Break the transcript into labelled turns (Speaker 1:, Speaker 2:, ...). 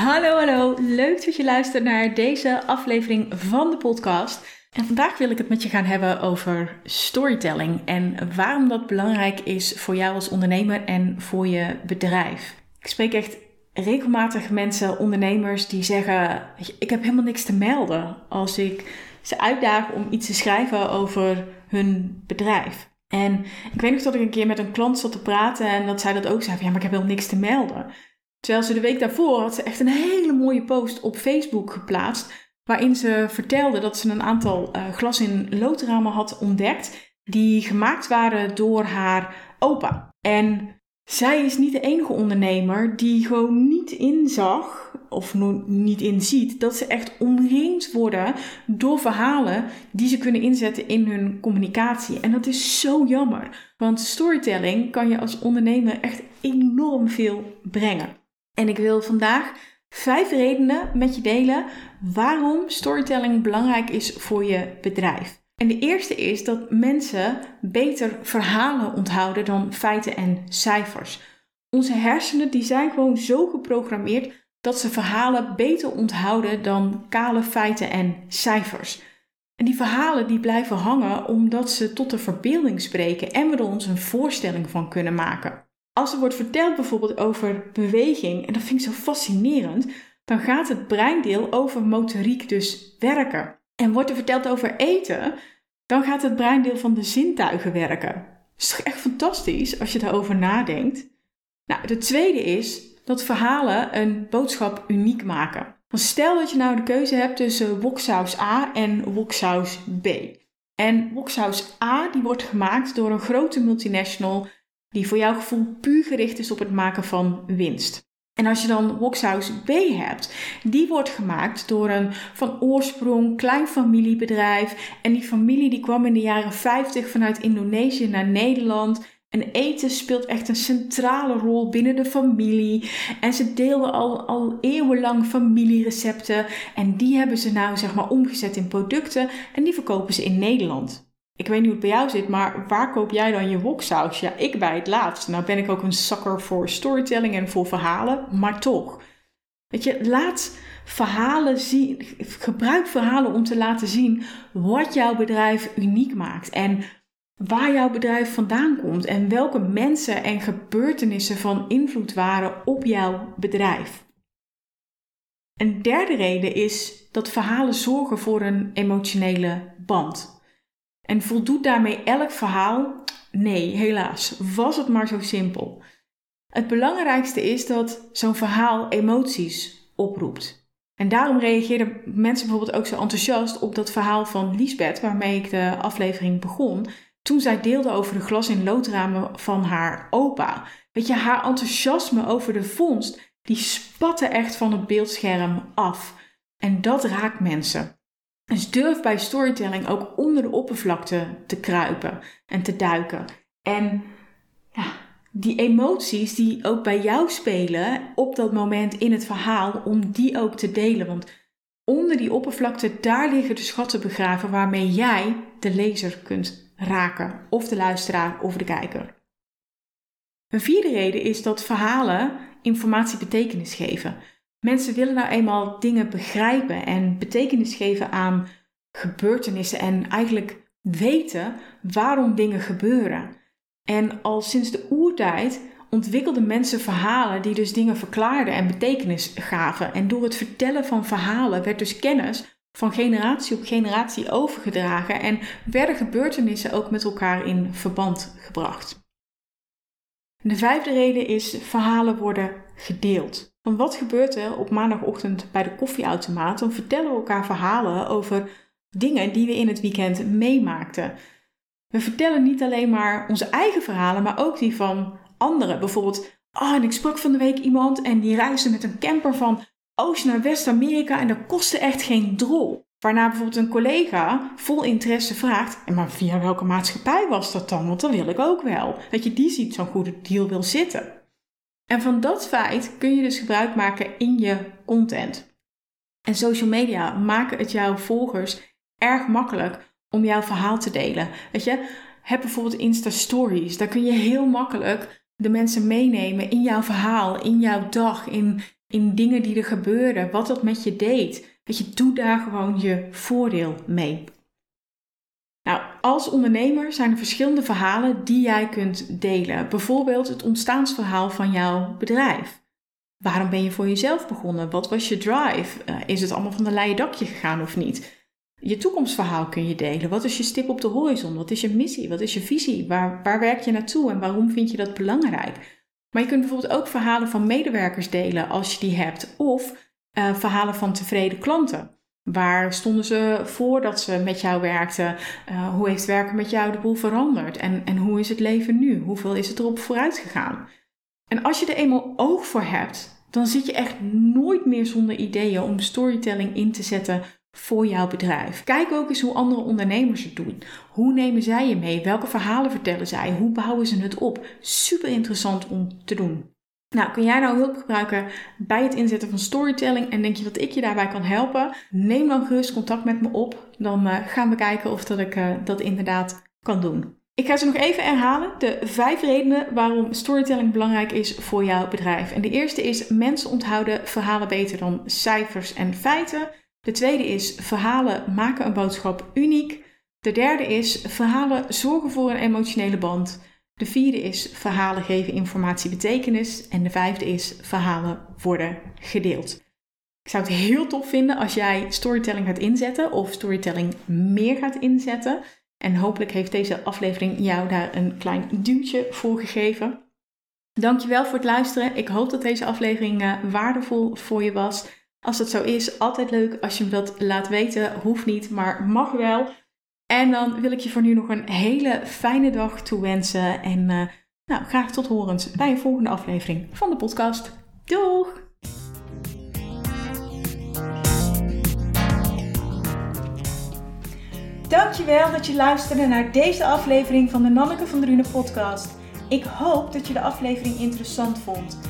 Speaker 1: Hallo, hallo. Leuk dat je luistert naar deze aflevering van de podcast. En vandaag wil ik het met je gaan hebben over storytelling en waarom dat belangrijk is voor jou als ondernemer en voor je bedrijf. Ik spreek echt regelmatig mensen, ondernemers, die zeggen: Ik heb helemaal niks te melden als ik ze uitdaag om iets te schrijven over hun bedrijf. En ik weet nog dat ik een keer met een klant zat te praten en dat zij dat ook zei: Ja, maar ik heb helemaal niks te melden. Terwijl ze de week daarvoor had ze echt een hele mooie post op Facebook geplaatst. Waarin ze vertelde dat ze een aantal uh, glas in loodramen had ontdekt. Die gemaakt waren door haar opa. En zij is niet de enige ondernemer die gewoon niet inzag, of niet inziet, dat ze echt omringd worden door verhalen die ze kunnen inzetten in hun communicatie. En dat is zo jammer, want storytelling kan je als ondernemer echt enorm veel brengen. En ik wil vandaag vijf redenen met je delen waarom storytelling belangrijk is voor je bedrijf. En de eerste is dat mensen beter verhalen onthouden dan feiten en cijfers. Onze hersenen die zijn gewoon zo geprogrammeerd dat ze verhalen beter onthouden dan kale feiten en cijfers. En die verhalen die blijven hangen omdat ze tot de verbeelding spreken en we er ons een voorstelling van kunnen maken. Als er wordt verteld bijvoorbeeld over beweging, en dat vind ik zo fascinerend, dan gaat het breindeel over motoriek dus werken. En wordt er verteld over eten, dan gaat het breindeel van de zintuigen werken. Dat is toch echt fantastisch als je daarover nadenkt? Nou, de tweede is dat verhalen een boodschap uniek maken. Stel dat je nou de keuze hebt tussen woksaus A en woksaus B. En woksaus A die wordt gemaakt door een grote multinational die voor jouw gevoel puur gericht is op het maken van winst. En als je dan Wokshuis B hebt, die wordt gemaakt door een van oorsprong klein familiebedrijf. En die familie die kwam in de jaren 50 vanuit Indonesië naar Nederland. En eten speelt echt een centrale rol binnen de familie. En ze deelden al, al eeuwenlang familierecepten. En die hebben ze nou zeg maar omgezet in producten. En die verkopen ze in Nederland. Ik weet niet hoe het bij jou zit, maar waar koop jij dan je woksaus? Ja, ik bij het laatste. Nou ben ik ook een sucker voor storytelling en voor verhalen, maar toch. Weet je, laat verhalen zien, gebruik verhalen om te laten zien wat jouw bedrijf uniek maakt en waar jouw bedrijf vandaan komt en welke mensen en gebeurtenissen van invloed waren op jouw bedrijf. Een derde reden is dat verhalen zorgen voor een emotionele band. En voldoet daarmee elk verhaal? Nee, helaas. Was het maar zo simpel. Het belangrijkste is dat zo'n verhaal emoties oproept. En daarom reageerden mensen bijvoorbeeld ook zo enthousiast op dat verhaal van Lisbeth, waarmee ik de aflevering begon, toen zij deelde over de glas- in loodramen van haar opa. Weet je, haar enthousiasme over de vondst, die spatte echt van het beeldscherm af. En dat raakt mensen. Dus durf bij storytelling ook onder de oppervlakte te kruipen en te duiken. En ja, die emoties die ook bij jou spelen op dat moment in het verhaal, om die ook te delen. Want onder die oppervlakte, daar liggen de schatten begraven waarmee jij de lezer kunt raken. Of de luisteraar of de kijker. Een vierde reden is dat verhalen informatie betekenis geven. Mensen willen nou eenmaal dingen begrijpen en betekenis geven aan gebeurtenissen en eigenlijk weten waarom dingen gebeuren. En al sinds de oertijd ontwikkelden mensen verhalen die dus dingen verklaarden en betekenis gaven. En door het vertellen van verhalen werd dus kennis van generatie op generatie overgedragen en werden gebeurtenissen ook met elkaar in verband gebracht. De vijfde reden is verhalen worden gedeeld. Want wat gebeurt er op maandagochtend bij de koffieautomaat? Dan vertellen we elkaar verhalen over dingen die we in het weekend meemaakten. We vertellen niet alleen maar onze eigen verhalen, maar ook die van anderen. Bijvoorbeeld, oh, en ik sprak van de week iemand en die reisde met een camper van Oost naar West-Amerika en dat kostte echt geen drol. Waarna bijvoorbeeld een collega vol interesse vraagt: en maar via welke maatschappij was dat dan? Want dat wil ik ook wel. Dat je die ziet zo'n goede deal wil zitten. En van dat feit kun je dus gebruik maken in je content. En social media maken het jouw volgers erg makkelijk om jouw verhaal te delen. Weet je, heb bijvoorbeeld Insta Stories. Daar kun je heel makkelijk de mensen meenemen in jouw verhaal, in jouw dag, in, in dingen die er gebeuren, wat dat met je deed. Weet je, doe daar gewoon je voordeel mee. Als ondernemer zijn er verschillende verhalen die jij kunt delen. Bijvoorbeeld het ontstaansverhaal van jouw bedrijf. Waarom ben je voor jezelf begonnen? Wat was je drive? Uh, is het allemaal van de leien dakje gegaan of niet? Je toekomstverhaal kun je delen. Wat is je stip op de horizon? Wat is je missie? Wat is je visie? Waar, waar werk je naartoe en waarom vind je dat belangrijk? Maar je kunt bijvoorbeeld ook verhalen van medewerkers delen als je die hebt. Of uh, verhalen van tevreden klanten. Waar stonden ze voordat ze met jou werkten? Uh, hoe heeft werken met jou de boel veranderd? En, en hoe is het leven nu? Hoeveel is het erop vooruit gegaan? En als je er eenmaal oog voor hebt, dan zit je echt nooit meer zonder ideeën om storytelling in te zetten voor jouw bedrijf. Kijk ook eens hoe andere ondernemers het doen. Hoe nemen zij je mee? Welke verhalen vertellen zij? Hoe bouwen ze het op? Super interessant om te doen. Nou, kun jij nou hulp gebruiken bij het inzetten van storytelling en denk je dat ik je daarbij kan helpen? Neem dan gerust contact met me op. Dan uh, gaan we kijken of dat ik uh, dat inderdaad kan doen. Ik ga ze nog even herhalen. De vijf redenen waarom storytelling belangrijk is voor jouw bedrijf. En de eerste is mensen onthouden verhalen beter dan cijfers en feiten. De tweede is verhalen maken een boodschap uniek. De derde is verhalen zorgen voor een emotionele band. De vierde is verhalen geven informatie betekenis. En de vijfde is verhalen worden gedeeld. Ik zou het heel tof vinden als jij storytelling gaat inzetten of storytelling meer gaat inzetten. En hopelijk heeft deze aflevering jou daar een klein duwtje voor gegeven. Dankjewel voor het luisteren. Ik hoop dat deze aflevering uh, waardevol voor je was. Als dat zo is, altijd leuk als je me dat laat weten. Hoeft niet, maar mag wel. En dan wil ik je voor nu nog een hele fijne dag toewensen. En uh, nou, graag tot horens bij een volgende aflevering van de podcast. Doeg! Dankjewel dat je luisterde naar deze aflevering van de Nanneke van Drunen podcast. Ik hoop dat je de aflevering interessant vond.